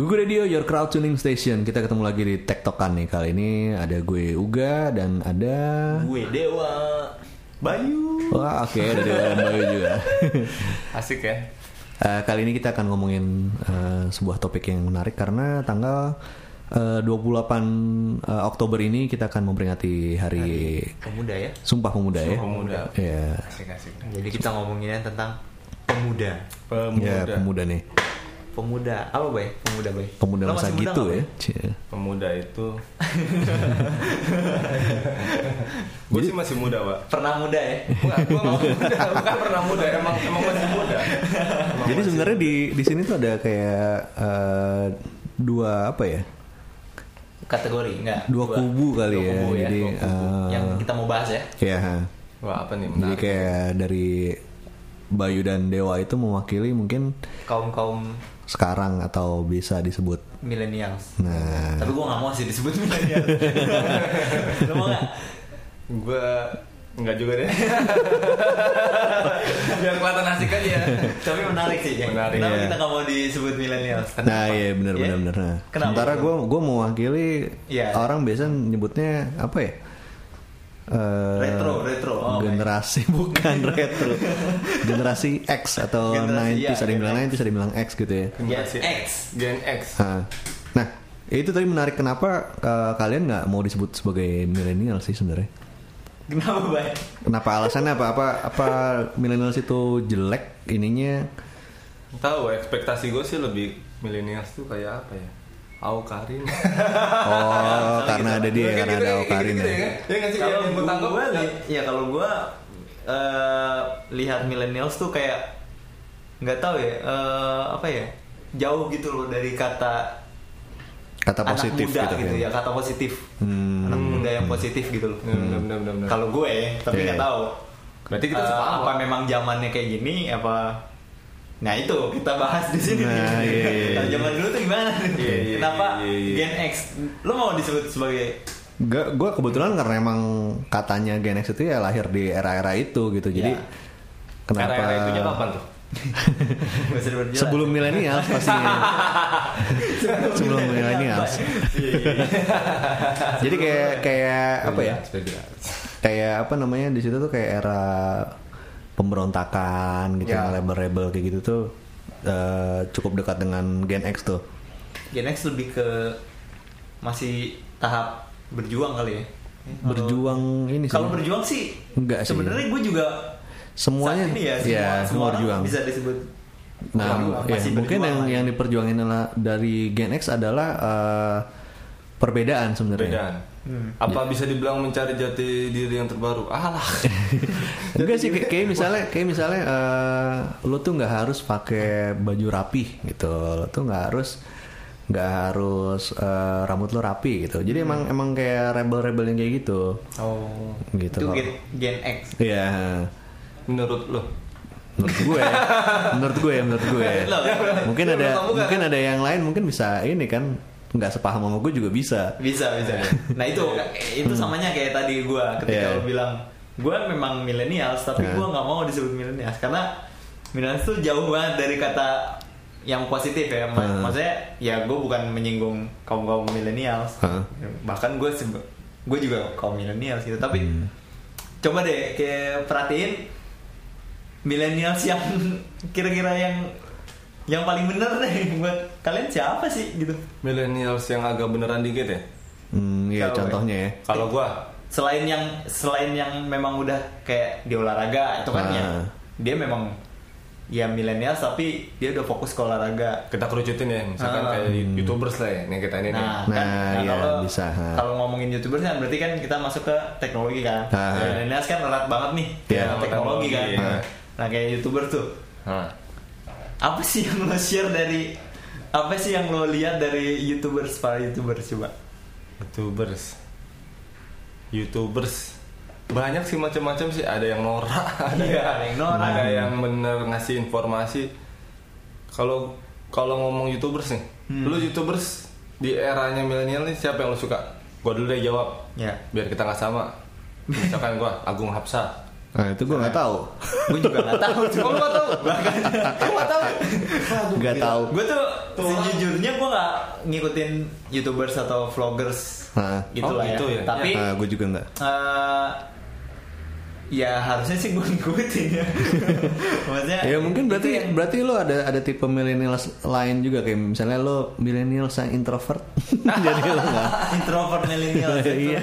Google Radio, your crowd tuning station. Kita ketemu lagi di Tektokan nih kali ini. Ada gue Uga dan ada. Gue Dewa Bayu Wah, oke, ada Dewa dan Bayu juga. Asik ya. Eh, kali ini kita akan ngomongin eh, sebuah topik yang menarik karena tanggal eh, 28 eh, Oktober ini kita akan memperingati Hari Pemuda ya Sumpah Pemuda ya. Pemuda. Ya, Asik asik. Jadi kita ngomonginnya tentang pemuda Pemuda. ya pemuda nih. Pemuda Apa Bay? Pemuda Bay Pemuda Lo masa masih muda gitu ya. Cie. Pemuda itu. gue sih masih muda, Pak. Pernah muda ya? Bukan, gue nggak muda, bukan pernah muda, emang emang masih muda. Emang Jadi sebenarnya di di sini tuh ada kayak eh, dua apa ya? Kategori enggak? Dua kubu kali dua ya. kubu ya, Jadi dua kubu. eh, Yang kita mau bahas ya ya. Wah apa nih? Jadi Menarik. kayak dari Bayu dan Dewa itu mewakili mungkin Kaum-kaum sekarang atau bisa disebut millennials Nah. Tapi gue gak mau sih disebut millennials Lo mau gak? Gue Enggak juga deh. Biar kelihatan asik aja. Tapi menarik sih ya. Menarik, Kenapa iya. kita gak mau disebut millennials? Nah iya benar Iya? benar benar. Nah, Kenapa? sementara gue gue mewakili Iya. orang biasa nyebutnya apa ya? Eh, Retro, retro. Oh, generasi bukan retro. Generasi X atau Generasi, 90s iya, ada yang bilang Gen 90s ada yang bilang X gitu ya. Generasi Gen X. Gen X. nah, nah itu tadi menarik. Kenapa eh, kalian nggak mau disebut sebagai milenial sih sebenarnya? Kenapa Bay? kenapa? Alasannya apa? Apa apa milenial itu jelek ininya? Tahu ekspektasi gue sih lebih millennials tuh kayak apa ya? Au Karin. oh karena ada dia karena ada gitu, ya Kalau gue ya. kalau gue eh, lihat millennials tuh kayak nggak tahu ya eh, apa ya jauh gitu loh dari kata kata positif anak muda gitu, gitu, kan ya kata positif Hmm. anak muda yang positif gitu loh bener. kalau gue ya, tapi Iya. nggak tahu Berarti kita sepaham. apa memang zamannya kayak gini apa nah itu kita bahas di sini Nah, nih. iya, iya, Kalau iya. zaman dulu tuh gimana Iya, iya, kenapa iya, iya. Gen X lo mau disebut sebagai Gak, gue kebetulan karena emang katanya Gen X itu ya lahir di era-era itu gitu. Jadi Ya. kenapa? Era-era itunya kapan tuh? Sebelum milenial pastinya. Sebelum milenial. Iya, iya. Jadi kayak kayak apa ya? Kayak apa namanya di situ tuh kayak era pemberontakan gitu, Ya. rebel-rebel kayak gitu tuh eh, cukup dekat dengan Gen X tuh. Gen X lebih ke masih tahap berjuang kali ya. Berjuang ini sih. Kalau berjuang sih, Enggak sih. Sebenarnya gue juga Semuanya saat ini ya, semua, ya, semua semua orang berjuang. bisa disebut. Nah, ya, masih mungkin yang lah. yang diperjuangin adalah dari Gen X adalah eh, perbedaan sebenarnya. Hmm. Apa bisa dibilang mencari jati diri yang terbaru? Alah. Enggak sih kayak, kayak misalnya kayak misalnya eh, lo tuh nggak harus pakai baju rapi gitu. Lo tuh nggak harus nggak harus eh, rambut lo rapi gitu. Jadi emang emang kayak rebel-rebel yang kayak gitu. Oh, Gitu Itu. Gen, Gen X. Iya. Menurut lo? Menurut gue, menurut gue, menurut gue. Lo, Mungkin ada mungkin ada yang lain mungkin bisa ini kan nggak sepaham sama gue juga bisa. bisa bisa. Nah itu itu samanya kayak tadi gue ketika Iya. lo bilang gue memang millennials tapi Iya. gue nggak mau disebut millennials karena millennials tuh jauh banget dari kata yang positif ya. Ma- Hmm. Maksudnya ya gue bukan menyinggung kaum kaum millennials. Hmm. Bahkan gue gue juga kaum millennials gitu. Tapi Hmm. coba deh kayak perhatiin millennials yang kira-kira yang yang paling bener deh buat kalian siapa sih gitu? Millennials yang agak beneran dikit ya? Hmm, ya Kalau- contohnya ya. Kalau gua selain yang selain yang memang udah kayak di olahraga itu kan Ah. ya dia memang ya milenial tapi dia udah fokus ke olahraga kita kerucutin ya, misalkan Ah. kayak youtubers lah ya, nih kita ini nih. nah, Nah, kan, nah, iya, kalau bisa, kalau ngomongin youtubers kan berarti kan kita masuk ke teknologi kan Ah. milenial kan erat banget nih Iya. sama teknologi kan Iya. nah kayak youtuber tuh apa sih yang lo share dari apa sih yang lo lihat dari youtubers para youtubers coba youtubers, youtubers banyak sih macam-macam sih. Ada yang norak, ada, Iya, ada yang norak. ada yang bener ngasih informasi. Kalau kalau ngomong youtubers nih, Hmm. lu youtubers di eranya milenial nih siapa yang lu suka? Gua dulu deh jawab. ya Biar kita nggak sama. Misalkan gua Agung Hapsa. Nah itu gue nggak tahu. gue juga nggak tahu Oh, lu nggak tahu? Lu nggak tahu? Nggak tahu. gue tuh sejujurnya gue nggak ngikutin youtubers atau vloggers Hah. gitu Oh, lah gitu ya. ya? tapi Nah, gue juga nggak. eh, ya harusnya sih gue ngikutin ya maksudnya Ya mungkin berarti yang- berarti lo ada ada tipe millennials lain juga kayak misalnya lo millennials yang introvert. Jadi lo nggak. introvert millennial Iya.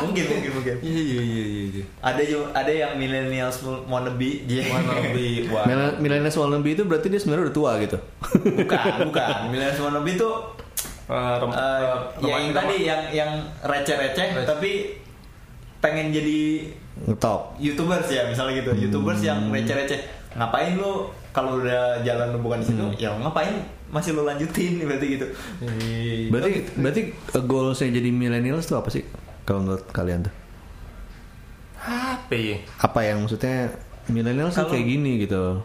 mungkin mungkin mungkin Iya iya iya iya. iya. ada juga ada yang millennials wannabe dia Wannabe, Millennials wannabe itu berarti dia sebenarnya udah tua gitu. bukan bukan millennials wannabe itu Eh, rem- ya yang tadi yang yang receh-receh Receh. tapi pengen jadi Ngetop. youtubers ya misalnya gitu youtubers yang receh-receh ngapain lu kalau udah jalan lu bukan di situ ya ngapain masih lu lanjutin berarti gitu Iya. Berarti berarti uh, goalsnya jadi millennials tuh apa sih? Kalau menurut kalian tuh? apa ya? Apa yang maksudnya millennials tuh Kalau- kayak gini gitu?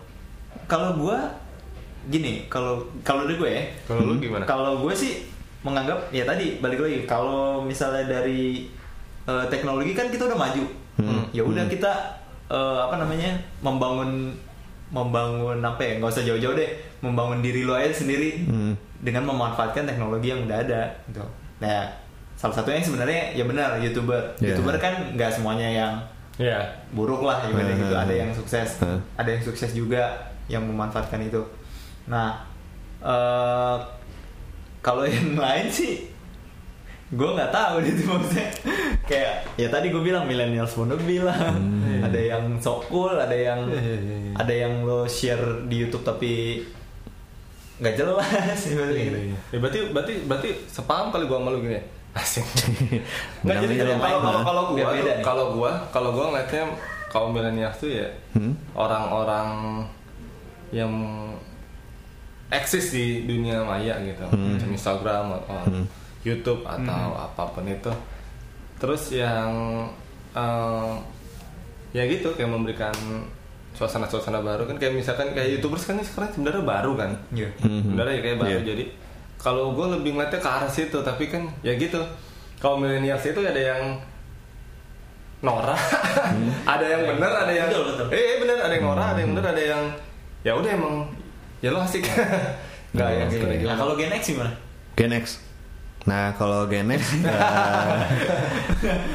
kalau gua gini kalau kalau dari gue ya Kalau lu gimana? kalau gue sih menganggap ya tadi balik lagi kalau misalnya dari eh, teknologi kan kita udah maju Hmm. ya udah kita eh, apa namanya membangun membangun apa ya nggak usah jauh-jauh deh membangun diri lo aja sendiri Hmm. dengan memanfaatkan teknologi yang udah ada gitu nah salah satunya yang sebenarnya ya benar youtuber Yeah. youtuber kan nggak semuanya yang Iya. buruk lah ibaratnya Hmm, gitu hmm, ada hmm. yang sukses Hmm. ada yang sukses juga yang memanfaatkan itu nah eh kalau yang lain sih gue nggak tahu tuh maksudnya kayak ya tadi gue bilang millennials wannabe lah Hmm. ada yang sok cool ada yang Iya, iya, iya, ada yang lo share di YouTube tapi nggak jelas gitu. Ya, berarti berarti berarti sepaham kali gua sama lu gini. ya? Asik. Nggak jadi kalau kalau main, kalau gua beda tuh- nih. kalau gua kalau gua ngeliatnya kaum milenial tuh ya Hmm? orang-orang yang eksis di dunia maya gitu, Hmm. macam Instagram atau Hmm. YouTube atau apa pun itu. Terus yang eh, ya gitu kayak memberikan suasana-suasana baru kan kayak misalkan kayak youtubers kan sekarang sebenarnya baru kan Iya. Mhm. sebenarnya ya kayak baru Iya. jadi kalau gue lebih ngeliatnya ke arah situ tapi kan ya gitu kalau milenials itu ada yang norak ada yang bener ada yang Betul, betul. eh bener ada yang norak ada yang bener ada yang ya udah emang ya lo asik nggak yang betul, kayak ya. nah kalau Gen X gimana Gen X. Nah kalau Gen X, eh,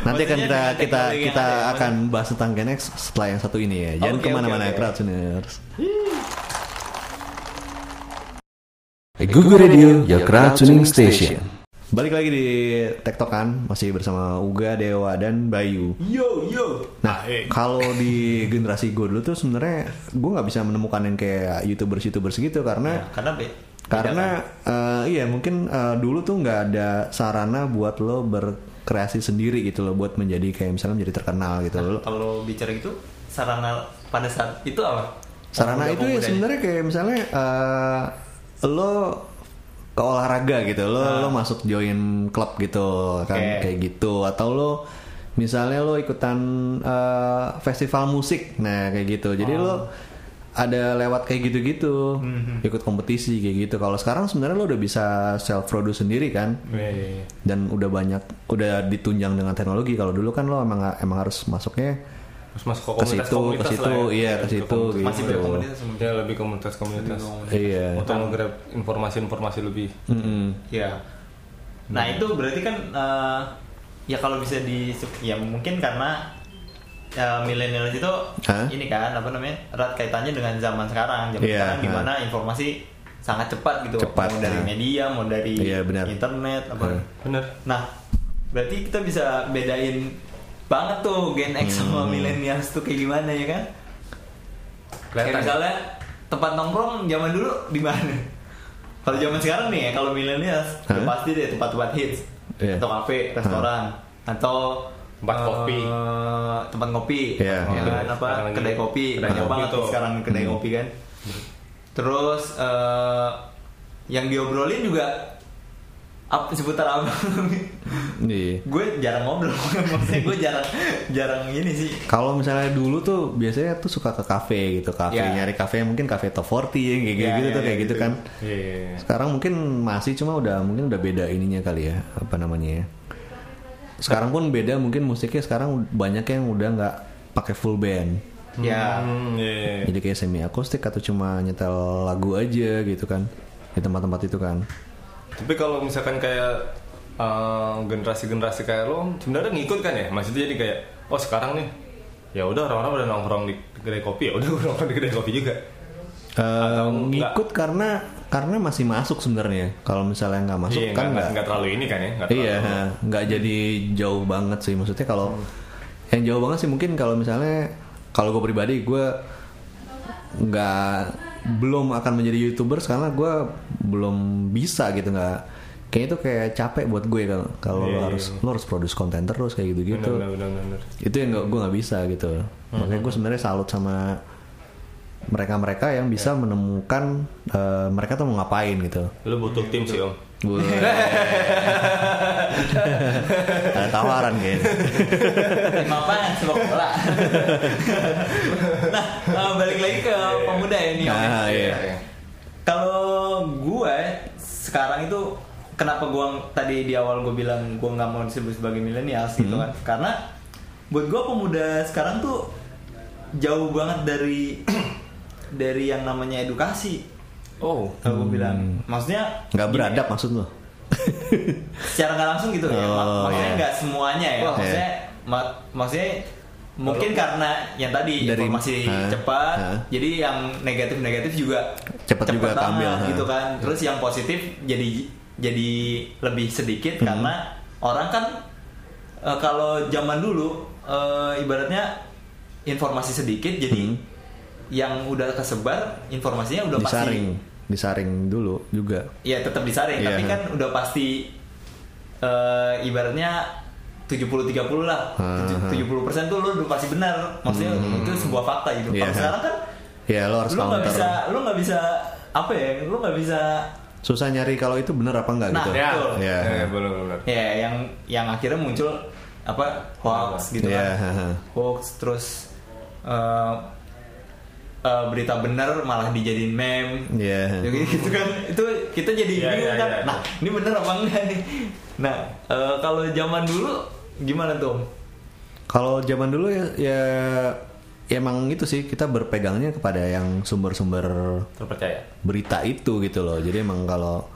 nanti akan kita kita kita ada ya, akan bahas tentang Gen X setelah yang satu ini ya. Jangan Oke, ke mana-mana oke, oke. Crowdtuners. Google Radio, your crowd tuning station. Balik lagi di Tektokan, masih bersama Uga, Dewa, dan Bayu. yo yo Nah, kalau di generasi gue dulu tuh sebenarnya gue nggak bisa menemukan yang kayak youtubers youtubers gitu karena karena be- karena eh, iya mungkin eh, dulu tuh nggak ada sarana buat lo berkreasi sendiri gitu loh buat menjadi kayak misalnya menjadi terkenal gitu Nah, loh. kalau bicara gitu sarana pada saat itu apa Sarana itu ya sebenarnya kayak misalnya eh, lo ke olahraga gitu, lo lo masuk join klub gitu kan. Oke. kayak gitu atau lo misalnya lo ikutan eh, festival musik, nah kayak gitu. Jadi Oh. lo ada lewat kayak gitu-gitu, Mhm. ikut kompetisi kayak gitu. Kalau sekarang sebenarnya lo udah bisa self produce sendiri kan, Weh. dan udah banyak udah ditunjang dengan teknologi. Kalau dulu kan lo emang emang harus masuknya Terus masuk ke komunitas situ, ke komunitas situ, lah ya. iya ke situ. komunitas. gitu. masih berkomunitas sama ya lebih komunitas komunitas Iya. untuk nge-grab informasi-informasi lebih Mm-mm. ya nah itu berarti kan eh, ya kalau bisa di ya mungkin karena ya milenial itu Hah? ini kan apa namanya erat kaitannya dengan zaman sekarang zaman Iya, sekarang ha. di mana informasi sangat cepat gitu Cepat, mau dari ha. media mau dari Iya, benar. internet apa Ha. bener Nah, berarti kita bisa bedain banget tuh Gen X sama Hmm. millennials tuh kayak gimana ya kan? Kayak Kelihatan. misalnya tempat nongkrong zaman dulu di mana? Kalau zaman sekarang nih ya, kalau millennials udah Hah? pasti deh tempat-tempat hits Iya. atau kafe, restoran atau Tempat eh, kopi. tempat ngopi, Iya, ya iya. kan? apa Sekarang lagi kedai kopi, kedai banyak kopi banget tuh. sekarang kedai Hmm. kopi kan. Terus eh, yang diobrolin juga apa seputar apa? Iya. gue jarang ngobrol maksudnya gue jarang jarang ini sih Kalau misalnya dulu tuh biasanya tuh suka ke kafe gitu, kafe Ya. nyari kafe yang mungkin kafe top 40 ya, kayak Ya, gitu ya, tuh ya, kayak gitu gitu. kan. Iya. Sekarang mungkin masih cuma udah mungkin udah beda ininya kali ya, apa namanya ya. Sekarang pun beda mungkin musiknya sekarang banyak yang udah nggak pakai full band. Ya. Hmm, iya, iya, iya. Jadi kayak semi akustik atau cuma nyetel lagu aja gitu kan di tempat-tempat itu kan. Tapi kalau misalkan kayak eh, generasi-generasi kayak lo sebenarnya ngikut kan ya? Maksudnya jadi kayak oh sekarang nih ya udah orang-orang udah nongkrong di kedai kopi ya udah nongkrong di kedai kopi juga. Eh, Atau enggak? ngikut karena karena masih masuk sebenarnya. Kalau misalnya nggak masuk Iya, kan nggak terlalu ini kan ya? terlalu- Iya, nggak jadi jauh banget sih. Maksudnya kalau yang jauh banget sih mungkin kalau misalnya kalau gue pribadi gue nggak belum akan menjadi youtuber karena gue belum bisa gitu nggak kayaknya itu kayak capek buat gue kalau kalau Iya, lo harus lo harus produce konten terus kayak gitu gitu Bener, bener, bener, bener. itu yang gue nggak bisa gitu makanya gue sebenarnya salut sama mereka-mereka yang bisa menemukan eh, mereka tuh mau ngapain gitu Lu butuh tim sih om. Gue ada tawaran kayaknya. Tim apaan? Sepak bola. nah, eh, balik lagi ke pemuda ya nih. Om. Nah, iya. Kalau gue sekarang itu kenapa gue tadi di awal gue bilang gue nggak mau disebut sebagai milenials gitu kan? Karena buat gue pemuda sekarang tuh jauh banget dari dari yang namanya edukasi. Oh. Kalau gue bilang, maksudnya Nggak beradab ya, maksud lo? secara nggak langsung gitu ya. Mak- Oh, maksudnya iya. nggak semuanya ya. Maksudnya mak- maksudnya mungkin karena yang tadi Dari- informasi Hah, cepat, hah. jadi yang negatif-negatif juga Cepet juga banget keambil, hah. gitu kan. Terus yang positif jadi jadi lebih sedikit Hmm. karena orang kan eh, kalau zaman dulu eh, ibaratnya informasi sedikit jadi Hmm. Yang udah kesebar informasinya udah Disaring, pasti disaring dulu juga. Iya tetap disaring, Iya. tapi kan udah pasti eh, ibaratnya 70-30 lah. Ah, ah. 70 persen tuh lu udah pasti benar. Maksudnya itu sebuah fakta gitu. Iya. Kalau sekarang kan Ya lo harus lu nggak counter. bisa, lu nggak bisa apa ya? Lu nggak bisa Susah nyari kalau itu bener apa enggak Nah, gitu. Ya, Betul. Iya. ya, benar benar. ya yang yang akhirnya muncul apa hoax gitu Iya, kan. Hoax terus eh, eh, berita benar malah dijadiin meme. Iya. Jadi gitu kan itu kita jadi Iya, bingung iya, kan. iya. Nah, ini bener apa enggak nih? Nah, eh, kalau zaman dulu gimana tuh? Kalau zaman dulu ya, ya ya emang itu sih kita berpegangnya kepada yang sumber-sumber Terpercaya. berita itu gitu loh. Jadi emang kalau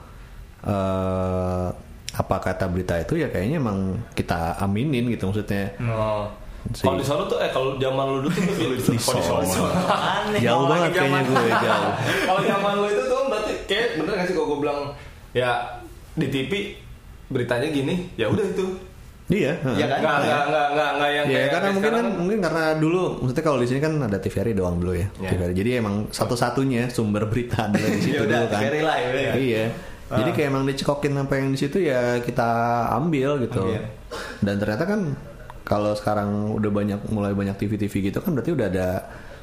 eh apa kata berita itu ya kayaknya emang kita aminin gitu maksudnya. Oh. Si- Kalau di Solo tuh eh kalau zaman lu dulu tuh di, Di Solo. Aneh. Jauh Kalau banget kayaknya zaman- gue jauh. kalau zaman lu itu tuh berarti kayak bener gak sih kalau gue bilang ya di TV beritanya gini, ya udah itu. Iya. Iya kan? Nggak nggak nggak nggak nggak yang Ya kayak karena kayak mungkin kan sekarang. mungkin karena dulu maksudnya kalau di sini kan ada TVRI doang dulu ya. Ya. TVRI. Jadi emang satu-satunya sumber berita adalah di situ Ya dulu kan. TVRI lah, ya ya. Iya. Jadi kayak emang dicekokin apa yang di situ ya kita ambil gitu. Ambil. Dan ternyata kan kalau sekarang udah banyak mulai banyak TV-TV gitu kan berarti udah ada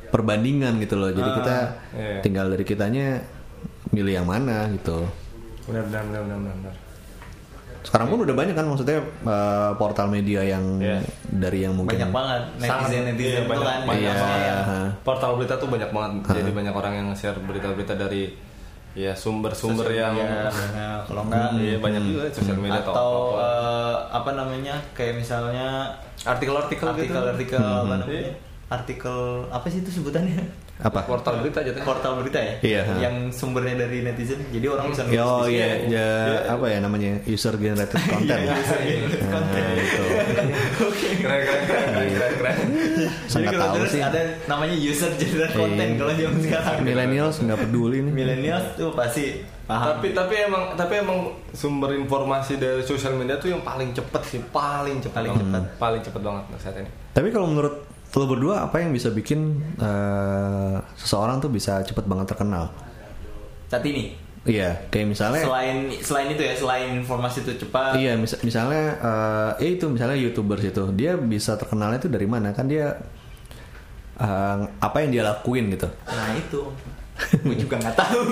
perbandingan gitu loh. Jadi Ah, kita iya. tinggal dari kitanya milih yang mana gitu. benar benar benar benar benar. Sekarang pun udah banyak kan maksudnya eh, portal media yang Iya. dari yang mungkin Banyak banget netizen netizen iya, itu banyak- kan. banyak banget. yang- Portal berita tuh banyak banget. Jadi banyak orang yang share berita-berita dari ya sumber-sumber yang nah, kalau enggak Iya, banyak juga sosial media atau apa-apa. eh, apa namanya kayak misalnya artikel-artikel gitu. artikel-artikel apa namanya? Artikel apa sih itu sebutannya apa? Portal berita aja portal berita ya Iya. yang sumbernya dari netizen jadi orang bisa Ya, Oh iya, ya, apa ya namanya user generated content. Iya, user generated Nah, content. itu. Keren keren keren keren keren. keren. jadi Sangat tahu sih. ada namanya user generated content Iya. kalau zaman sekarang Millennials nggak peduli nih. milenial tuh pasti paham Tapi tapi emang tapi emang sumber informasi dari sosial media tuh yang paling cepet sih, paling cepet Paling banget. cepet. paling cepet banget saat ini. Tapi kalau menurut lo berdua apa yang bisa bikin eh, seseorang tuh bisa cepet banget terkenal? saat ini Iya, kayak misalnya. selain selain itu ya selain informasi itu cepat Iya, mis- misalnya, eh, ya itu misalnya youtubers itu, dia bisa terkenalnya itu dari mana? Kan dia eh, apa yang dia lakuin gitu? nah itu gue juga nggak tahu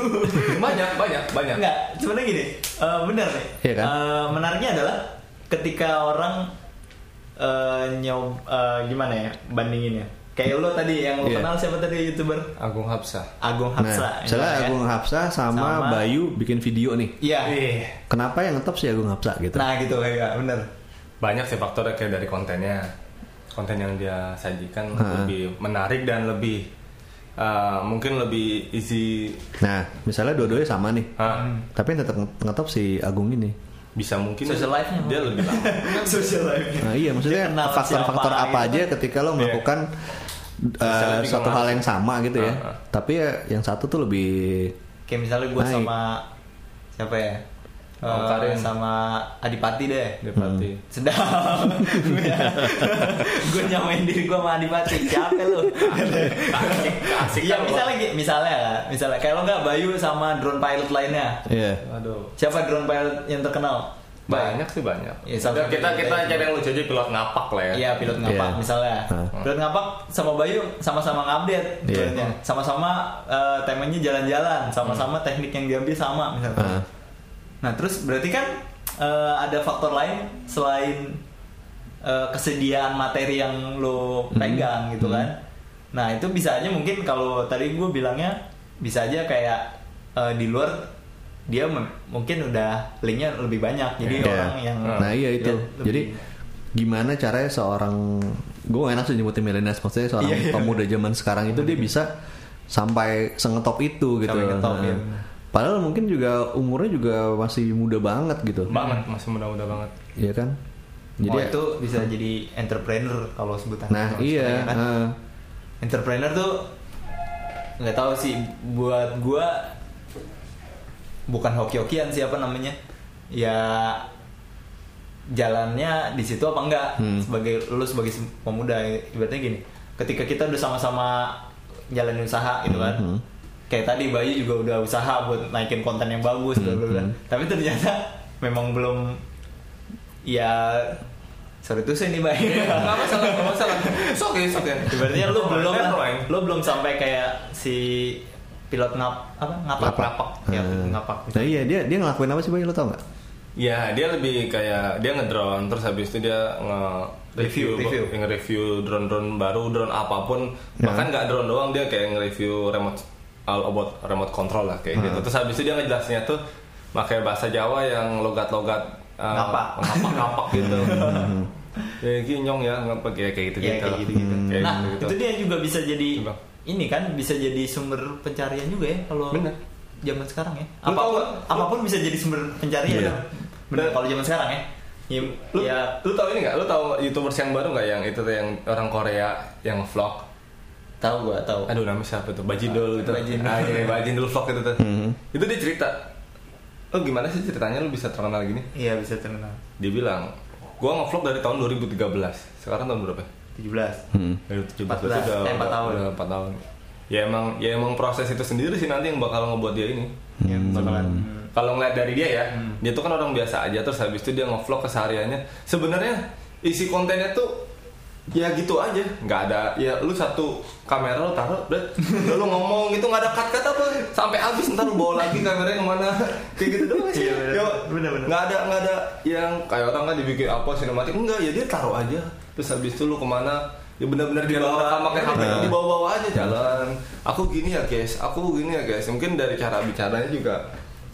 Banyak banyak banyak. Enggak, sebenarnya gini, eh, benar nih. Iya kan? Eh, menariknya adalah ketika orang eh, nyob eh, gimana ya bandinginnya. Kayak lo tadi yang lo Iya. kenal siapa tadi youtuber Agung Hapsa. Agung Nah, Hapsa. misalnya ya. Agung Hapsa sama, Sama- Bayu bikin video nih. Iya. Kenapa yang ngetop sih Agung Hapsa gitu? Nah gitu ya bener. Banyak sih faktornya kayak dari kontennya. konten yang dia sajikan Ha. lebih menarik dan lebih uh, mungkin lebih easy Nah, misalnya dua-duanya sama nih. Ah, Tapi yang tetap ngetop si Agung ini. Bisa mungkin Social life-nya, dia Bang. lebih lama. social life Nah, iya maksudnya faktor-faktor apa gitu aja ketika lo melakukan uh, Bisa lebih suatu hal yang sama gitu ya. Ah, ah. Tapi ya yang satu tuh lebih kayak misalnya gue sama siapa ya Oh, Karin. sama Adipati deh Dia pasti. sedap gue nyamain diri gue sama Adipati siapa lu Asik Iya kan, misalnya misalnya ya misalnya kayak lo nggak Bayu sama drone pilot lainnya Iya. Aduh. siapa drone pilot yang terkenal Banyak sih banyak. Iya, Udah, satu kita kita cari yang lucu aja pilot ngapak lah ya. Iya pilot ngapak Iya. misalnya Hah. pilot ngapak sama Bayu sama-sama ngupdate Iya. drone-nya. sama-sama eh, temanya jalan-jalan sama-sama teknik yang diambil sama misalnya Ah. Nah terus berarti kan eh, ada faktor lain selain eh, kesediaan materi yang lo pegang gitu kan nah itu bisa aja mungkin kalau tadi gue bilangnya bisa aja kayak eh, di luar dia mungkin udah linknya lebih banyak jadi Iya. orang yang Nah iya itu. lebih- Jadi gimana caranya seorang gue enak sih nyebutin milenial maksudnya seorang Iya, iya. pemuda zaman sekarang itu dia bisa sampai sengetop itu gitu. Sampai ngetop, Nah, iya. Padahal mungkin juga umurnya juga masih muda banget gitu. Banget, masih muda-muda banget. Iya kan? Jadi oh, ya- itu bisa jadi entrepreneur kalau sebutan nah kalau iya. kan. ah. entrepreneur tuh nggak tahu sih buat gua bukan hoki-hokian siapa namanya ya jalannya di situ apa enggak Hmm. sebagai lu sebagai se- pemuda ibaratnya gini ketika kita udah sama-sama jalanin usaha gitu kan Hmm. Kayak tadi Bayu juga udah usaha buat naikin konten yang bagus bla bla bla. Hmm. tapi ternyata memang belum ya sorry tuh sih nih Bayu Enggak masalah, enggak masalah. It's okay, it's okay. Ibaratnya lu belum lu belum sampai kayak si pilot ngap apa ngapak ngapak ya Ah. ngapak Nah iya dia dia ngelakuin apa sih Bay lo tau nggak? Ya, dia lebih kayak dia ngedrone terus habis itu dia nge review Review, review. nge-review drone-drone baru, drone apa pun. Ya. Bahkan nggak drone doang dia kayak nge-review remote all about remote control lah kayak gitu. Hmm. Terus habis itu dia ngejelasinnya tuh pakai bahasa Jawa yang logat-logat uh, Ngapak. ngapak-ngapak gitu. ya gini nyong ya ngapak ya kayak gitu ya gitu. kayak gitu gitu Hmm. Kayak nah gitu-gitu. itu dia juga bisa jadi Coba. ini kan bisa jadi sumber pencarian juga ya kalau Bener. zaman sekarang ya Lu tau apa pun apa pun bisa jadi sumber pencarian Iya. bener kalau zaman sekarang ya ya, Lu, ya lu tahu ini nggak? Lu tahu youtubers yang baru nggak yang itu tuh yang orang Korea yang vlog? Tahu gua tahu Aduh namanya siapa tuh? Bajindul gitu. Bajindul. Ah, iya, Bajindul vlog itu tuh. Mhm. Itu dia cerita. Lo gimana sih ceritanya lu bisa terkenal gini? iya bisa terkenal Dia bilang, gua ngevlog dari tahun 2013. Sekarang tahun berapa? 17 Hmm. Dari 17 14, berarti udah, eh, empat tahun. Udah 4 tahun. Ya emang ya emang proses itu sendiri sih nanti yang bakal ngebuat dia ini. ya bakalan Kalau ngeliat dari dia ya, Hmm. dia tuh kan orang biasa aja terus habis itu dia ngevlog kesehariannya. Sebenarnya isi kontennya tuh ya gitu aja, nggak ada ya lu satu kamera lu taruh, udah. Lu ngomong gitu nggak ada cut cut apa. Sampai habis ntar lu bawa lagi kameranya ke mana kayak gitu doang sih. Iya, bener. Bener, nggak ada nggak ada yang kayak orang kan dibikin apa sinematik. Enggak ya dia taruh aja. Terus habis itu lu ke mana? Ya benar-benar di bawah. Dibawa. pakai HP di bawah-bawah aja jalan. Aku gini ya guys. Aku gini ya guys. Mungkin dari cara bicaranya juga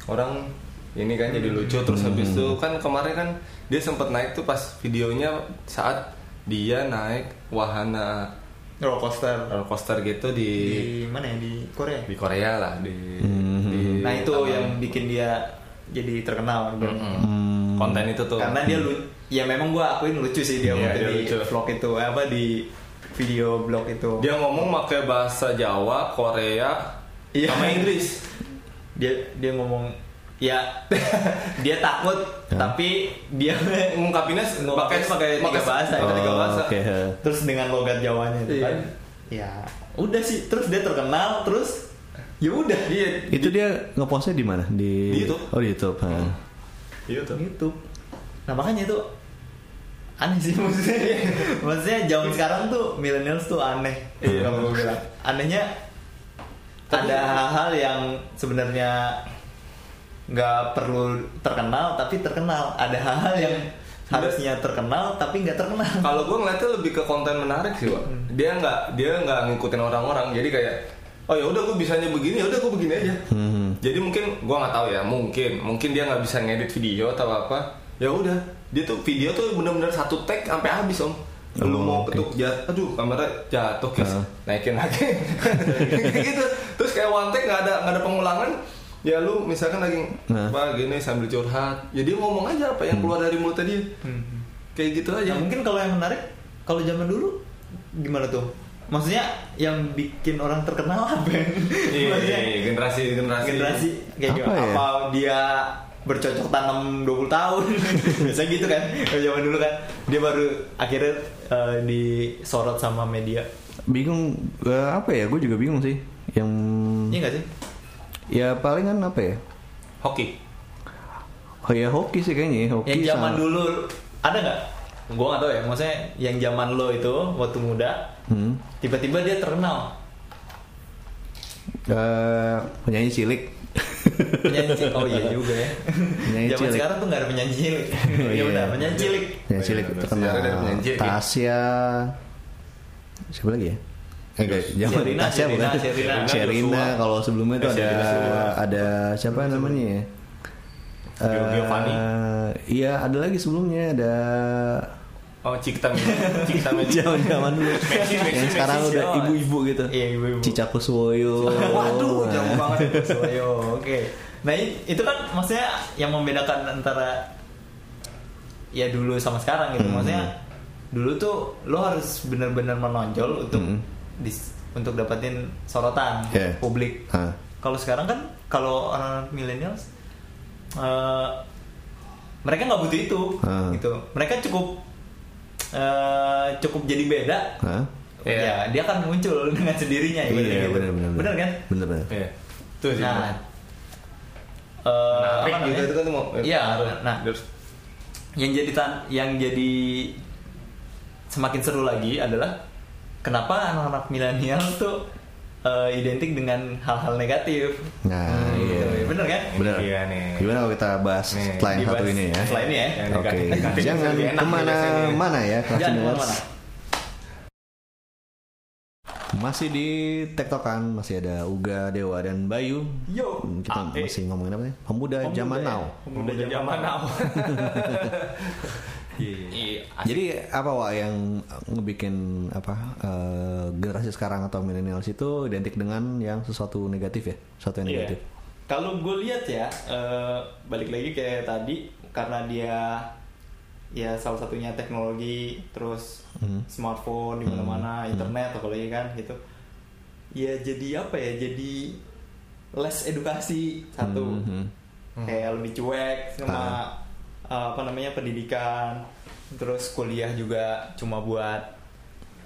orang ini kan jadi lucu. Terus habis itu kan kemarin kan dia sempat naik tuh pas videonya saat dia naik wahana roller coaster roller coaster gitu di di mana ya di Korea di Korea lah di, Hmm. di nah itu taman. yang bikin dia jadi terkenal ibaratnya. Mm-mm. konten itu tuh karena dia lu ya memang gua akuin lucu sih dia waktu dia di lucu. vlog itu apa di video blog itu dia ngomong pakai bahasa Jawa Korea Iya. sama Inggris dia dia ngomong ya dia takut Ya. tapi dia ngungkapinnya pakai pakai tiga bahasa pakai tiga Oh, bahasa oke. terus dengan logat Jawanya itu Iya. kan ya udah sih terus dia terkenal terus ya udah iya Itu dia ngepostnya di mana? Di, Di YouTube. Oh di YouTube. ah. iya tuh YouTube nah makanya itu aneh sih maksudnya maksudnya zaman sekarang tuh millennials tuh aneh Iya. kalau bilang anehnya Tapi- ada hal-hal yang sebenarnya nggak perlu terkenal tapi terkenal. Ada hal-hal yang harusnya terkenal tapi nggak terkenal. Kalau gue ngeliatnya lebih ke konten menarik sih Wak. Hmm. dia nggak dia nggak ngikutin orang-orang. Jadi kayak oh ya udah gue bisanya begini ya udah gue begini aja. Hmm. jadi mungkin gue nggak tahu ya mungkin mungkin dia nggak bisa ngedit video atau apa. Ya udah dia tuh video tuh bener-bener satu tag sampai habis om. Lu Oh, mau oke. ketuk jat aduh kamera jatuh guys. Ah. naikin lagi. Gitu terus kayak one take nggak ada nggak ada pengulangan ya lu misalkan lagi Nah. Hmm. apa gini sambil curhat jadi ngomong aja apa yang keluar dari mulutnya dia kayak gitu aja Ya mungkin kalau yang menarik kalau zaman dulu gimana tuh? Maksudnya yang bikin orang terkenal apa? Iya, iya, iya, generasi generasi generasi kayak Apa gimana? ya? Apa dia bercocok tanam 20 tahun biasa gitu kan kalau zaman dulu kan dia baru akhirnya eh, disorot sama media bingung eh, apa ya gue juga bingung sih yang iya nggak sih ya paling kan apa ya? Hoki. Oh ya hoki sih kayaknya ya, hoki yang zaman sama- dulu ada nggak? Gue nggak tahu ya maksudnya yang zaman lo itu waktu muda Hmm. tiba-tiba dia terkenal. Eh, penyanyi cilik. Penyanyi cilik oh iya juga ya. Penyanyi zaman cilik. sekarang tuh nggak ada penyanyi cilik. Oh, ya iya. udah penyanyi cilik. Penyanyi cilik Oh, iya, terkenal. ya. Tasya. Siapa lagi ya enggak, zaman Sherina, Tasya bukan Sherina, Sherina. Sherina kalau sebelumnya itu Eh, ada Sherina ada siapa namanya ya Gio- Giovanni. Eh, iya ada lagi sebelumnya ada oh Cikta Cikta Magic zaman zaman dulu Messi, Messi, yang sekarang Messi, udah ibu-ibu gitu Iya, ibu-ibu. Cica Kuswoyo waduh jauh banget Soyo, oke. Nah itu kan maksudnya yang membedakan antara ya dulu sama sekarang gitu. Hmm. Maksudnya dulu tuh lo harus benar-benar menonjol untuk Hmm. Dis- untuk dapetin sorotan Yeah. publik. Hah. Kalau sekarang kan kalau orang millennials eh, mereka nggak butuh itu Ah. gitu. Mereka cukup eh, cukup jadi beda. Hah? Iya. Ya, dia akan muncul dengan sendirinya Iya ibaratnya gitu. benar benar Bener kan? benar benar Iya. Tuh sih. Nah, eh, Menarik apa juga itu kan mau. Iya, nah, Terus yang jadi tan- yang jadi semakin seru lagi adalah kenapa anak-anak milenial tuh eh, identik dengan hal-hal negatif. nah Hmm, iya bener kan? benar Iya nih. gimana kalau kita bahas Nih, setelah yang satu ini ya Setelah ini ya. Oke, negatif-negatif jangan ke mana-mana ya, kelas Jangan ke mana-mana. Masih di tektokan, masih ada Uga, Dewa dan Bayu. Yo, Kita eh. masih ngomongin apa nih? Pemuda, Pemuda zaman ya. now. Pemuda zaman now. Iya. Jadi apa Wak yang ngebikin apa eh, generasi sekarang atau millennials itu identik dengan yang sesuatu negatif ya, sesuatu yang Iya. negatif. Kalau gue lihat ya, eh, balik lagi kayak tadi karena dia ya salah satunya teknologi, terus Hmm. smartphone di mana-mana, internet apalagi kan gitu. Ya jadi apa ya? Jadi less edukasi satu, Hmm, kayak lebih cuek sama eh, apa namanya pendidikan, terus kuliah juga cuma buat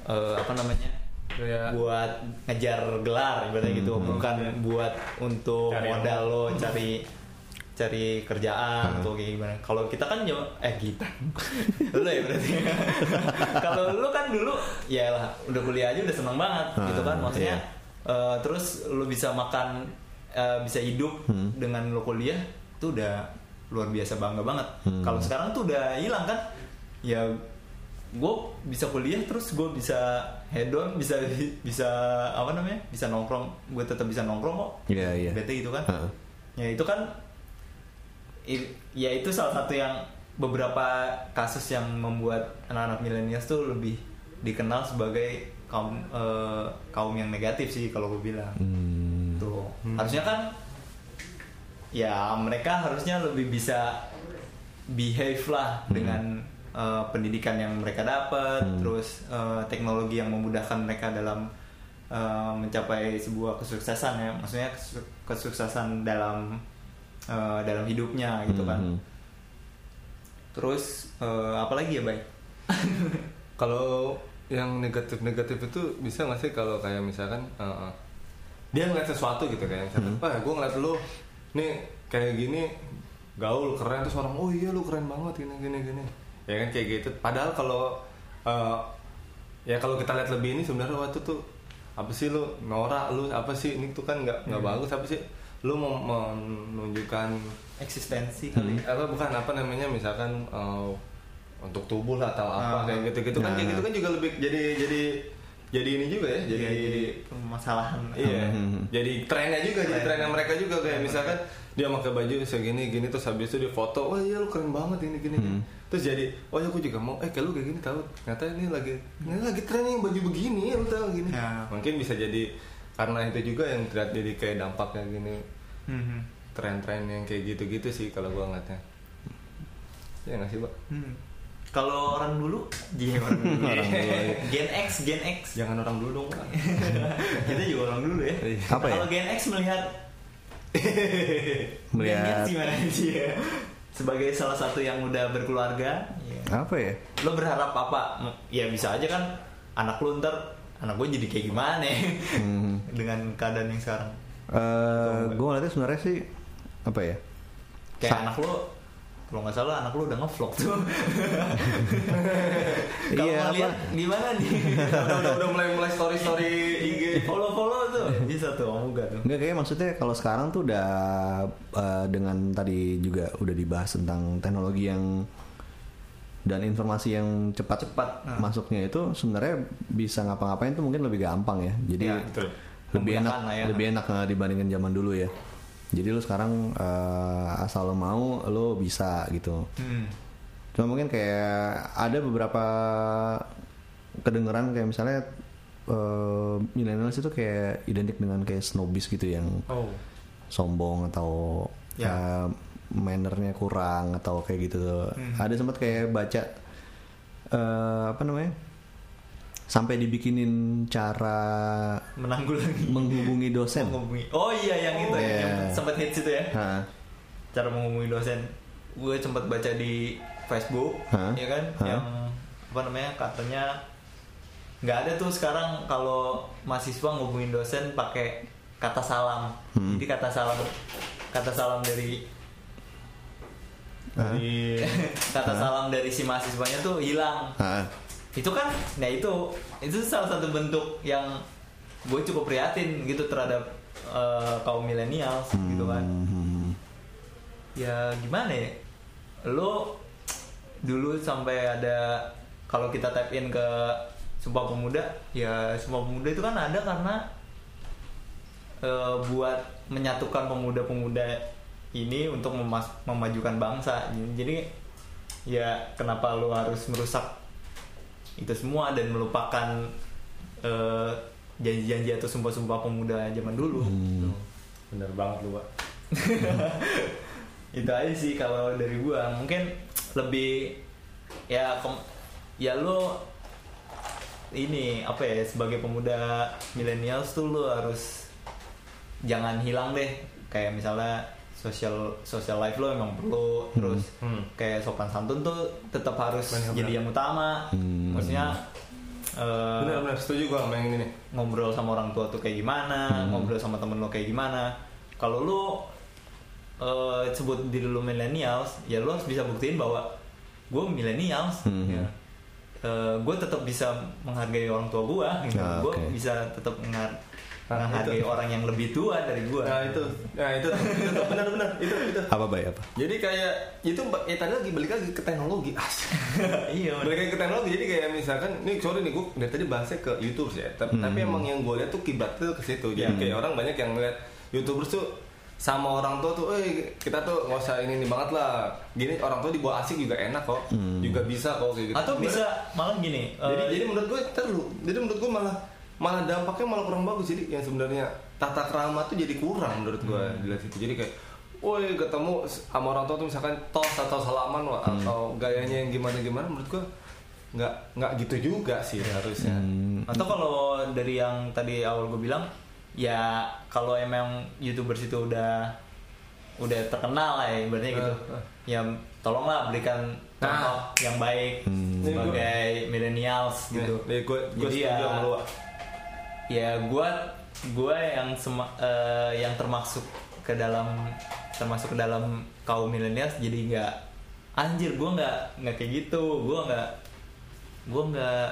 eh, apa namanya? Kayak buat ngejar gelar ibaratnya gitu Hmm. bukan buat untuk Cari modal lo cari cari kerjaan Hmm. atau kayak gimana kalau kita kan cuma eh kita lo ya berarti kalau lo kan dulu ya lah udah kuliah aja udah seneng banget Hmm, gitu kan maksudnya iya. eh, terus lo bisa makan eh, bisa hidup Hmm. dengan lo kuliah tuh udah luar biasa bangga banget. Hmm. kalau sekarang tuh udah hilang kan? Ya gue bisa kuliah terus gue bisa head on bisa bisa apa namanya? Bisa nongkrong. Gue tetap bisa nongkrong kok. Iya, iya. bete gitu kan? Heeh. ya itu kan ya itu salah satu yang beberapa kasus yang membuat anak-anak milenials tuh lebih dikenal sebagai kaum eh, kaum yang negatif sih kalau gue bilang. Hmm. tuh. Harusnya kan ya mereka harusnya lebih bisa behave lah dengan eh, pendidikan yang mereka dapat Hmm. terus eh, teknologi yang memudahkan mereka dalam eh, mencapai sebuah kesuksesan ya. Maksudnya kesu- kesuksesan dalam eh, dalam hidupnya gitu kan. Hmm. terus eh, apa lagi ya baik Kalau yang negatif-negatif itu bisa nggak sih kalau kayak misalkan uh, uh, dia ngeliat sesuatu gitu kayak misalkan, Pak, gue ngeliat lu nih kayak gini gaul keren terus orang oh iya lu keren banget gini gini gini ya kan kayak gitu. Padahal kalau uh, ya kalau kita lihat lebih ini sebenarnya waktu tuh apa sih lu norak lu apa sih ini tuh kan nggak nggak bagus apa sih lu mau menunjukkan eksistensi Hmm. kali apa bukan apa namanya misalkan uh, untuk tubuh lah atau apa Ah. kayak gitu-gitu kan kayak Nah. gitu kan juga lebih jadi jadi jadi ini juga ya jadi Iya, jadi permasalahan iya Hmm. jadi trennya juga jadi Tren. trennya mereka juga kayak misalkan dia pakai baju segini gini terus habis itu dia foto wah iya lu keren banget ini gini Hmm. terus jadi oh ya aku juga mau eh kayak lu kayak gini tahu ternyata ini lagi ini lagi tren nih baju begini lu tahu gini Ya. mungkin bisa jadi karena itu juga yang terlihat jadi kayak dampaknya gini Mhm. tren-tren yang kayak gitu-gitu sih kalau gua ngeliatnya ya nggak sih pak Hmm. Kalau orang dulu, dia orang dulu. Orang dulu, iya. Gen X, Gen X. jangan orang dulu dong Kita juga orang dulu ya. Iya. Apa ya? Kalau Gen X melihat Melihat- gimana dia? Sebagai salah satu yang udah berkeluarga, ya. Apa ya? lo berharap apa? Ya bisa aja kan anak lu ntar anak gue jadi kayak gimana ya? Hmm. dengan keadaan yang sekarang. Eh, gue ngeliatnya sebenarnya sih apa ya? Kayak Sa- anak lo kalau nggak salah anak lu udah ngevlog tuh. Kalau Iya, mau lihat apa? gimana nih? udah, udah, udah mulai mulai story story IG follow follow tuh bisa tuh kamu gak tuh. Enggak kayak maksudnya kalau sekarang tuh udah eh, dengan tadi juga udah dibahas tentang teknologi yang dan informasi yang cepat Cepat, nah. masuknya itu sebenarnya bisa ngapa-ngapain tuh mungkin lebih gampang ya. Jadi Ya, betul. lebih enak lah ya. lebih enak eh, dibandingin zaman dulu ya. Jadi lu sekarang eh, asal lo mau lo bisa gitu. Hmm. Cuma mungkin kayak ada beberapa kedengeran kayak misalnya eh millennials itu kayak identik dengan kayak snobis gitu yang oh sombong atau Ya. eh, mannernya kurang atau kayak gitu. Hmm. Ada sempat kayak baca eh apa namanya? Sampai dibikinin cara Menanggulangi. menghubungi dosen. Menghubungi. Oh iya yang itu ya, Iya. yang sempat hits itu ya. Hah. Cara menghubungi dosen. Gue sempat baca di Facebook, Hah? ya kan, Hah? yang apa namanya katanya nggak ada tuh sekarang kalau mahasiswa ngubungin dosen pakai kata salam. Hmm. Jadi kata salam kata salam dari Hah? Iya. kata salam dari si mahasiswanya tuh hilang. Hah. Itu kan nah itu itu salah satu bentuk yang gue cukup prihatin gitu terhadap eh, kaum milenial gitu kan Hmm. ya gimana ya lo dulu sampai ada kalau kita tap in ke Sumpah Pemuda ya Sumpah Pemuda itu kan ada karena eh, buat menyatukan pemuda-pemuda ini untuk memas- memajukan bangsa jadi ya kenapa lo harus merusak itu semua dan melupakan eh, janji-janji atau sumpah-sumpah pemuda zaman dulu. Hmm. bener banget lu pak. Itu aja sih kalau dari gua. Mungkin lebih ya kem- ya lo ini apa ya sebagai pemuda millennials tuh lo harus jangan hilang deh. Kayak misalnya social social life lo emang perlu terus Hmm. kayak sopan santun tuh tetap harus Benar, jadi benar. yang utama Hmm. maksudnya eh, bener bener setuju gua sama yang ini ngobrol sama orang tua tuh kayak gimana, Hmm. ngobrol sama temen lo kayak gimana. Kalau lo eh, sebut diri lo millennials, ya lo harus bisa buktiin bahwa gue millennials. Hmm. Ya. gue tetap bisa menghargai orang tua gue, gitu. Ah, gue bisa tetap menghargai itu. orang yang lebih tua dari gue. nah itu nah itu itu bener itu itu Apa baik apa? jadi kayak itu ya tadi lagi balik lagi ke teknologi Asik. iya. balik lagi ke teknologi jadi kayak misalkan nih sorry nih gue dari tadi bahasnya ke youtube ya tapi, Hmm. tapi emang yang gue lihat tuh kiblatnya tuh ke situ jadi Ya. kayak orang banyak yang ngeliat youtubers tuh sama orang tua tuh, eh kita tuh nggak usah ini ini banget lah. Gini orang tua dibawa asik juga enak kok, Hmm. juga bisa kok kayak gitu. Atau bisa malah gini. jadi eh, jadi menurut gue terlalu jadi menurut gue malah malah dampaknya malah kurang bagus jadi yang sebenarnya tata krama tuh jadi kurang menurut gue Hmm. dilihat itu jadi kayak Woi ketemu sama orang tua tuh misalkan tos atau salaman wah, Hmm. atau gayanya yang gimana gimana menurut gue nggak nggak gitu juga sih harusnya Hmm. Atau kalau dari yang tadi awal gue bilang, ya kalau emang youtubers itu udah udah terkenal lah ya ibaratnya gitu. Eh. Ya tolonglah berikan Nah. contoh yang baik Hmm. sebagai millennials gitu. Nih, gue gue Jadi ya-. Ya gue gue yang sema- eh, yang termasuk ke dalam termasuk ke dalam kaum millennials jadi nggak anjir gue nggak nggak kayak gitu gue nggak gue nggak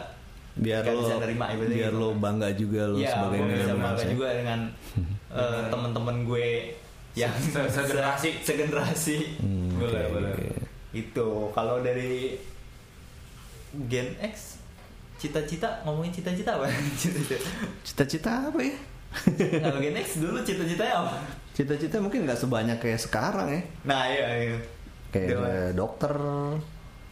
biar nggak lo bisa nerima biar gitu. lo bangga juga lo Iya, sebagai gue bisa millennials bangga ya. juga dengan eh, teman-teman gue yang Se- segenerasi. segenerasi. Hmm, Boleh, oke, boleh. oke. Itu kalau dari Gen X cita-cita ngomongin cita-cita apa? Cita-cita. cita-cita apa ya Kalau Gen X dulu cita-citanya apa? Cita-cita mungkin nggak sebanyak kayak sekarang ya. Nah iya iya. Kayak Dewa. eh, dokter,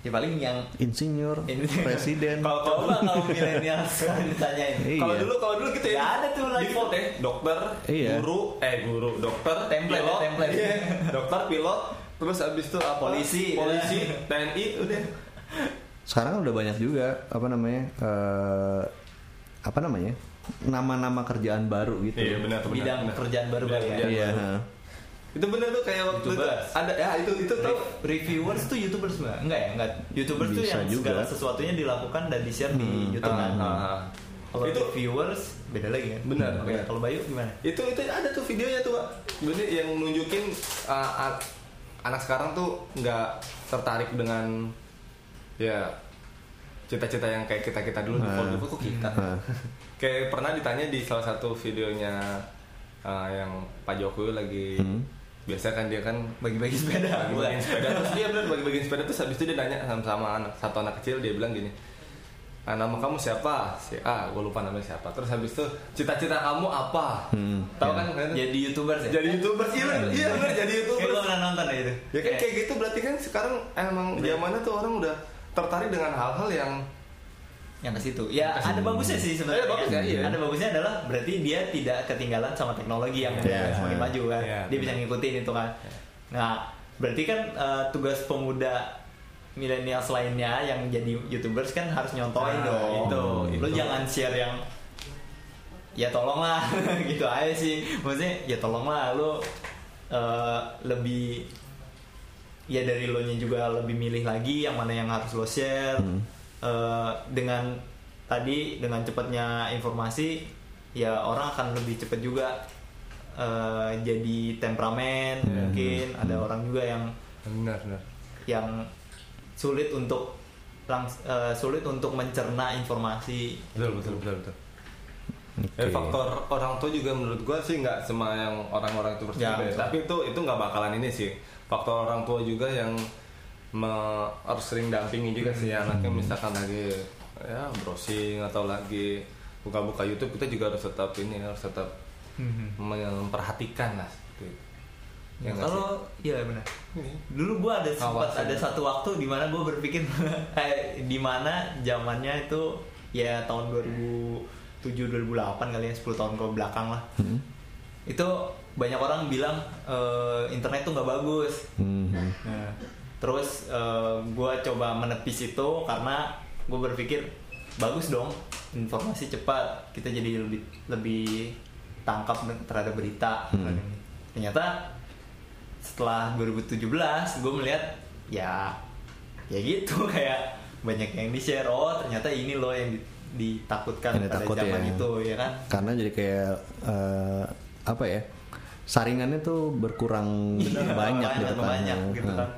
Ya paling yang insinyur, ini presiden. Kalau coba kalau milenial sekarang ditanyain. Iya. Kalau dulu kalau dulu gitu ya. Ada tuh lagi. Default ya, dokter, Iya. guru, eh guru, dokter, Template, pilot, template. iya, dokter, pilot, terus abis itu apa? Polisi, polisi. TNI, udah. Sekarang kan udah banyak juga apa namanya? eh, apa namanya? Nama-nama kerjaan baru gitu. Iya benar, benar. Bidang benar. pekerjaan baru Bidang kali ya. Iya. baru. Itu benar tuh kayak waktu itu ada ya itu itu tuh Re- reviewers tuh youtubers nggak? Enggak ya, enggak. Youtubers tuh Bisa yang juga. segala sesuatunya dilakukan dan di share di Hmm. YouTube kan. Ah. Kalau itu reviewers beda lagi kan. Benar, Oke, benar. Kalau Bayu gimana? itu itu ada tuh videonya tuh Pak. Jadi yang nunjukin uh, anak sekarang tuh nggak tertarik dengan ya cita-cita yang kayak kita kita dulu Nah. default kok kita Nah. kayak pernah ditanya di salah satu videonya uh, yang Pak Jokowi lagi Hmm. biasa kan dia kan Bagi-bagi sepeda. bagi sepeda terus dia benar bagi-bagi sepeda terus habis itu dia nanya sama, sama anak satu anak kecil dia bilang gini "Ah, nama kamu siapa si A gue lupa namanya siapa terus habis itu cita-cita kamu apa Hmm. tahu Ya. kan kan? Jadi youtubers ya. jadi youtuber iya bener, iya bener jadi Kayak youtuber gue pernah nonton ya itu. ya kan kayak gitu berarti kan sekarang emang zamannya tuh orang udah tertarik dengan hal-hal yang yang ke situ. Ya Ke situ. ada bagusnya sih sebenarnya. Ada bagusnya, iya. Ada bagusnya adalah berarti dia tidak ketinggalan sama teknologi yang Iya. semakin maju kan. Iya, dia bisa ngikutin itu kan. Nah, berarti kan eh, tugas pemuda milenial lainnya yang jadi youtubers kan harus nyontoin Nah, dong. itu, Lo itu. jangan share yang ya tolonglah gitu aja sih. Maksudnya ya tolonglah lo eh, lebih ya dari lo nya juga lebih milih lagi yang mana yang harus lo share Hmm. Eh, dengan tadi dengan cepatnya informasi ya orang akan lebih cepat juga eh, jadi temperamen Hmm. mungkin ada orang juga yang benar benar yang sulit untuk langs- eh, sulit untuk mencerna informasi betul betul betul betul Oke. Dan faktor orang tua juga menurut gua sih nggak semua yang orang-orang itu Ya, berbeda. betul. Tapi itu itu nggak bakalan ini sih. Faktor orang tua juga yang me- harus sering dampingi juga sih anaknya misalkan lagi ya browsing atau lagi buka-buka YouTube kita juga harus tetap ini harus tetap memperhatikan lah seperti itu. Ya kalau ya benar? Ini. dulu gua ada sempat ada satu waktu di mana gua berpikir eh, di mana zamannya itu ya tahun 2007 2008 kali ya 10 tahun ke belakang lah Hmm. itu banyak orang bilang eh, internet tuh nggak bagus Hmm. Nah, terus gue coba menepis itu karena gue berpikir bagus dong informasi cepat kita jadi lebih lebih tangkap terhadap berita Hmm. ternyata setelah 2017 gue melihat ya ya gitu kayak banyak yang di share oh ternyata ini loh yang di- ditakutkan Yang pada zaman ya. itu ya kan Karena jadi kayak eh, apa ya? Saringannya tuh berkurang Iya, banyak gitu kan. banyak gitu Nah. kan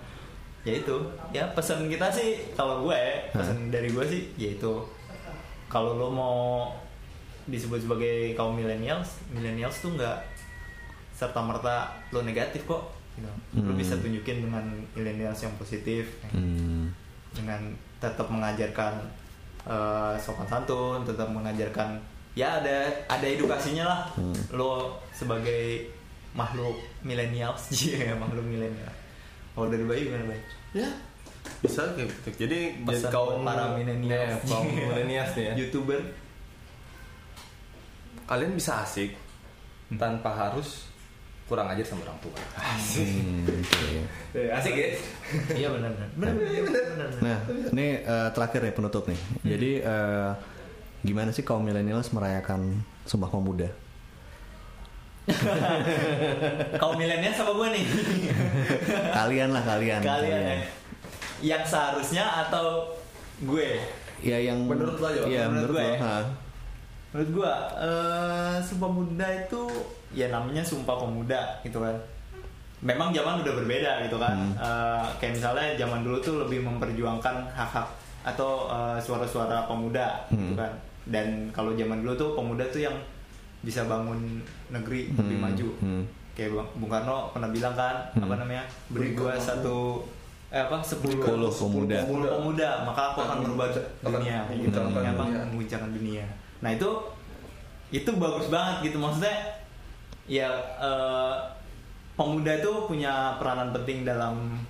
ya itu ya pesan kita sih kalau gue pesan dari gue sih ya itu kalau lo mau disebut sebagai kaum millennials millennials tuh nggak serta merta lo negatif kok gitu. lo Hmm. bisa tunjukin dengan millennials yang positif Hmm. dengan tetap mengajarkan eh, sopan santun tetap mengajarkan ya ada ada edukasinya lah Hmm. lo sebagai makhluk millennials iya makhluk milenial kalau dari Bayu gimana Bayu? Ya bisa kayak gitu. Jadi Pesan jadi kaum para millennials. Nih, kaum millennials nih ya. youtuber Kalian bisa asik tanpa harus kurang ajar sama orang tua. Hmm, oke. asik ya? iya benar benar benar benar benar, benar. Nah, ini eh, terakhir ya penutup nih. Jadi eh, gimana sih kaum milenials merayakan Sumpah Pemuda? kaum milenial sama gue nih kalian lah kalian. kalian ya yang seharusnya atau gue Ya yang Menurut lo. Iya, Menurut menurut, gue ya. Menurut gua, eh, Sumpah Pemuda itu ya namanya Sumpah Pemuda gitu kan. Memang zaman udah berbeda gitu kan. Hmm. Eh, kayak misalnya zaman dulu tuh lebih memperjuangkan hak-hak atau suara-suara pemuda gitu Hmm. kan. Dan kalau zaman dulu tuh pemuda tuh yang bisa bangun negeri lebih Hmm, maju. hmm. Kayak Bang Bung Karno pernah bilang kan, Hmm. apa namanya? Beri gua satu eh apa sepuluh Sepuluh pemuda. sepuluh pemuda maka aku akan merubah dunia Akan gitu mengguncangkan Emang dunia. mengguncangkan dunia nah itu itu bagus banget gitu maksudnya ya eh, pemuda itu punya peranan penting dalam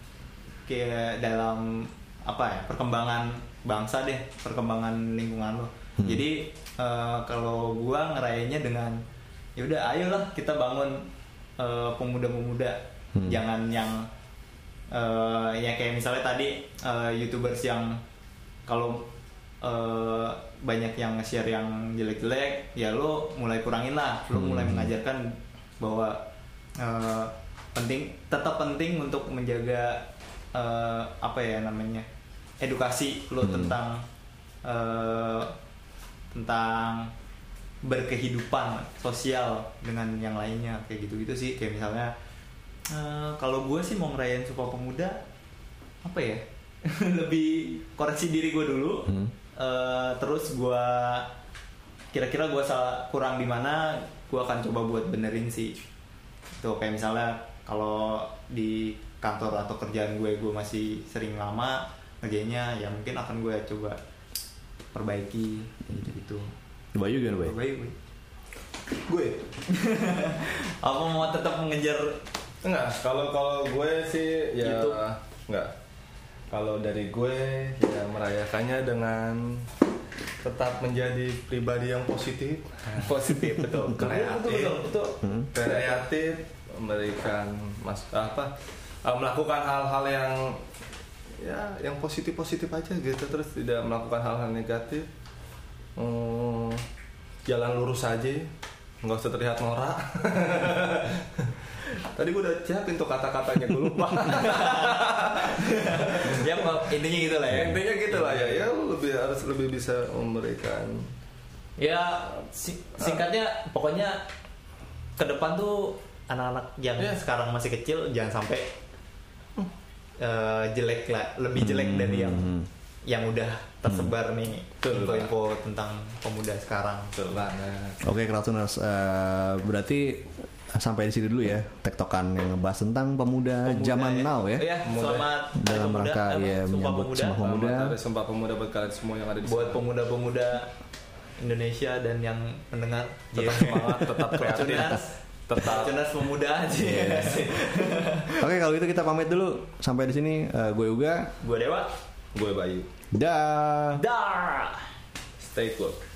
kayak dalam apa ya perkembangan bangsa deh perkembangan lingkungan lo Hmm. jadi eh, kalau gua ngerayainnya dengan ya udah ayolah kita bangun eh, pemuda-pemuda Hmm. jangan yang eh, ya kayak misalnya tadi eh, youtubers yang kalau eh, banyak yang nge-share yang jelek-jelek ya lo mulai kurangin lah lo Hmm. mulai mengajarkan bahwa eh, penting tetap penting untuk menjaga eh, apa ya namanya edukasi lo Hmm. tentang eh, tentang berkehidupan sosial dengan yang lainnya kayak gitu-gitu sih. Kayak misalnya eh, kalau gue sih mau ngerayain Sumpah Pemuda apa ya? Lebih koreksi diri gue dulu. Hmm. Eh, terus gue kira-kira gue salah kurang di mana gue akan coba buat benerin sih. Tuh kayak misalnya kalau di kantor atau kerjaan gue gue masih sering lama ngerjainnya ya mungkin akan gue coba perbaiki gitu gitu Bayu gimana Bay? perbaiki gue gue? Apa mau tetap mengejar? Enggak kalau kalau gue sih ya YouTube. enggak. Kalau dari gue ya merayakannya dengan tetap menjadi pribadi yang positif. Positif betul. Kreatif. betul Hmm. kreatif memberikan mas apa uh, melakukan hal-hal yang ya yang positif positif aja gitu terus tidak melakukan hal-hal negatif. Hmm, jalan lurus aja nggak usah terlihat norak. Tadi gue udah siapin tuh kata-katanya gue lupa. Ya Pak, intinya gitu lah ya. Intinya gitu lah ya ya lebih harus lebih bisa memberikan. Ya si- singkatnya pokoknya ke depan tuh anak-anak yang Iya. sekarang masih kecil jangan sampai eh, jelek lah lebih jelek Hmm, dari yang hmm. yang udah tersebar nih Betul, info-info tentang pemuda sekarang betul banget Oke, Kratuners, eh, berarti sampai di sini dulu ya tektokan yang ngebahas tentang pemuda, Pemuda zaman ya. now ya. Iya, Pemuda. selamat Dalam Pemuda, rangka, ya, Sumpah menyambut pemuda Sumpah Pemuda. Selamat Sumpah Pemuda buat kalian semua yang ada di buat pemuda-pemuda Indonesia dan yang mendengar tetap Iya. semangat tetap kreatif tetap. Fortuners pemuda aja. Oke, kalau gitu kita pamit dulu. Sampai di sini eh, gue Uga. gue Dewa. Gue Bayu. Dah. Dar stay cool